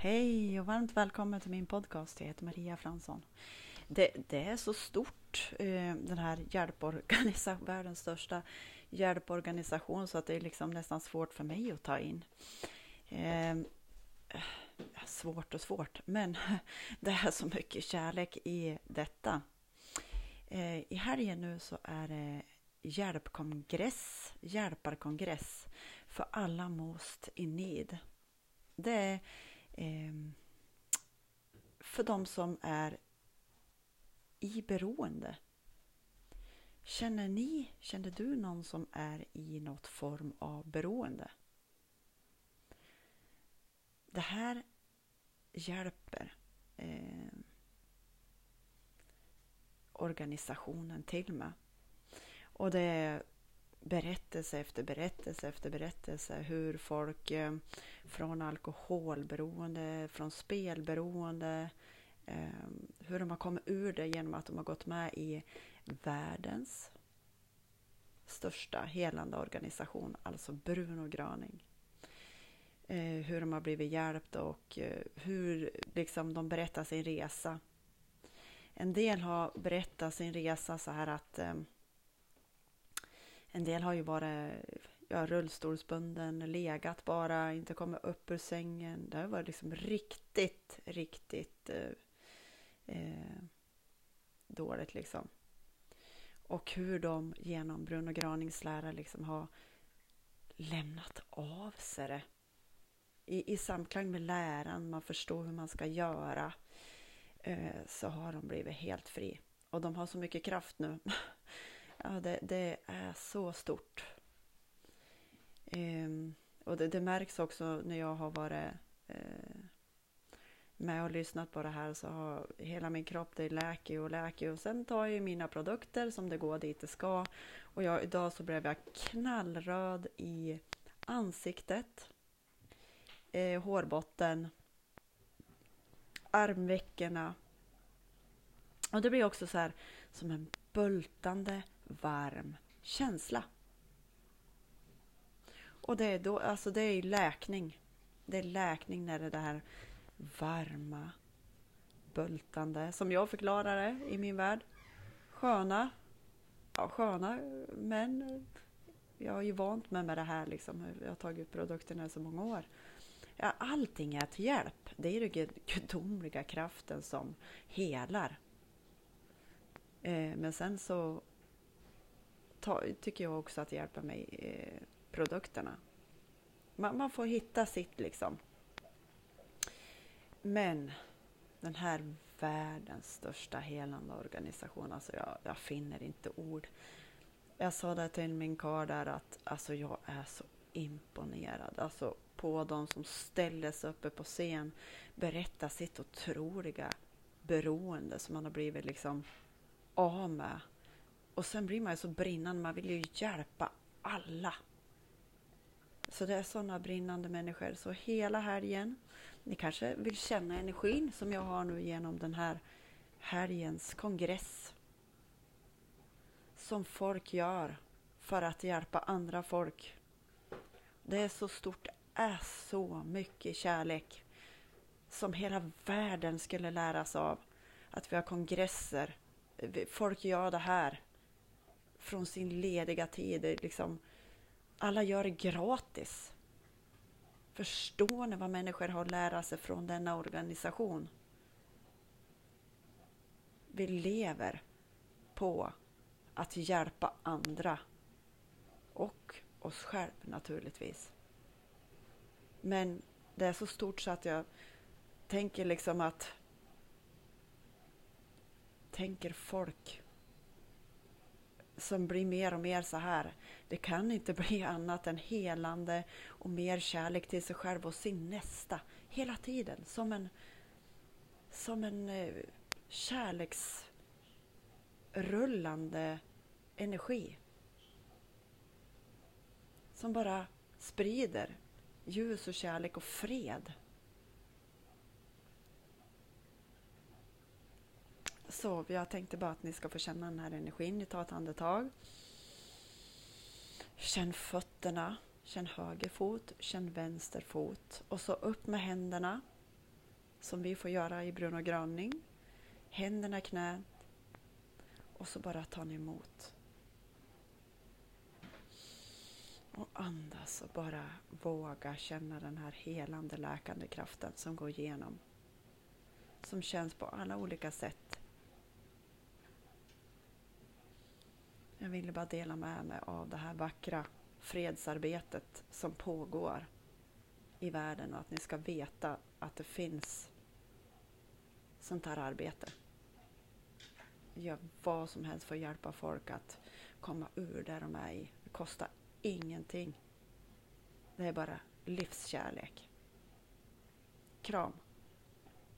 Hej och varmt välkommen till min podcast. Jag heter Maria Fransson. Det, det är så stort, eh, den här hjälporganisationen, världens största hjälporganisation, så att det är liksom nästan svårt för mig att ta in. Ehm, eh, svårt och svårt, men det är så mycket kärlek i detta. Eh, I helgen nu så är det hjälpkongress, hjälparkongress för alla most in need. Det är Ehm, för de som är i beroende. Känner ni, känner du någon som är i något form av beroende? Det här hjälper eh, organisationen till med. Och det är berättelse efter berättelse efter berättelse hur folk eh, från alkoholberoende, från spelberoende, eh, hur de har kommit ur det genom att de har gått med i världens största helande organisation, alltså Bruno Gröning. Eh, hur de har blivit hjälpta och eh, hur liksom, de berättar sin resa. En del har berättat sin resa så här att eh, en del har ju varit ja, rullstolsbunden, legat bara, inte kommit upp ur sängen. Det har varit liksom riktigt, riktigt eh, eh, dåligt liksom. Och hur de genom Bruno Granings lära liksom har lämnat av sig det. I, I samklang med läran, man förstår hur man ska göra, eh, så har de blivit helt fri. Och de har så mycket kraft nu. Ja, det, det är så stort. Um, och det, det, märks också när jag har varit uh, med och lyssnat på det här så har hela min kropp det läker och läker och sen tar jag mina produkter som det går dit det ska. Och jag, idag så blev jag knallröd i ansiktet, eh, hårbotten, armveckorna. Och det blir också så här som en bultande varm känsla. Och det är, då, alltså det är läkning. Det är läkning när det är det här varma, bultande, som jag förklarar det i min värld. Sköna, ja sköna män. jag har ju vant mig med det här liksom. Jag har tagit produkterna i så många år. Ja, allting är till hjälp. Det är den gudomliga kraften som helar. Eh, men sen så ta, tycker jag också att hjälpa mig eh, produkterna. Man, man, får hitta sitt liksom. Men den här världens största helande organisation, alltså jag, jag finner inte ord. Jag sa det till min karl där att alltså jag är så imponerad alltså på de som ställer sig uppe på scen, berättar sitt otroliga beroende som man har blivit liksom av med och sen blir man ju så brinnande, man vill ju hjälpa alla. Så det är sådana brinnande människor. Så hela helgen, ni kanske vill känna energin som jag har nu genom den här helgens kongress. Som folk gör för att hjälpa andra folk. Det är så stort, det är så mycket kärlek som hela världen skulle läras av. Att vi har kongresser, folk gör det här från sin lediga tid. Liksom, alla gör det gratis. Förstår ni vad människor har att lära sig från denna organisation? Vi lever på att hjälpa andra och oss själva naturligtvis. Men det är så stort så att jag tänker liksom att tänker folk som blir mer och mer så här. Det kan inte bli annat än helande och mer kärlek till sig själv och sin nästa hela tiden. Som en, som en eh, kärleksrullande energi. Som bara sprider ljus och kärlek och fred. Så jag tänkte bara att ni ska få känna den här energin. Ni tar ett andetag. Känn fötterna. Känn höger fot, känn vänster fot och så upp med händerna som vi får göra i Bruno Gröning. Händerna i knät och så bara tar ni emot. Och andas och bara våga känna den här helande, läkande kraften som går igenom. Som känns på alla olika sätt. Jag ville bara dela med mig av det här vackra fredsarbetet som pågår i världen och att ni ska veta att det finns sånt här arbete. Gör vad som helst för att hjälpa folk att komma ur det de är i. Det kostar ingenting. Det är bara livskärlek. Kram!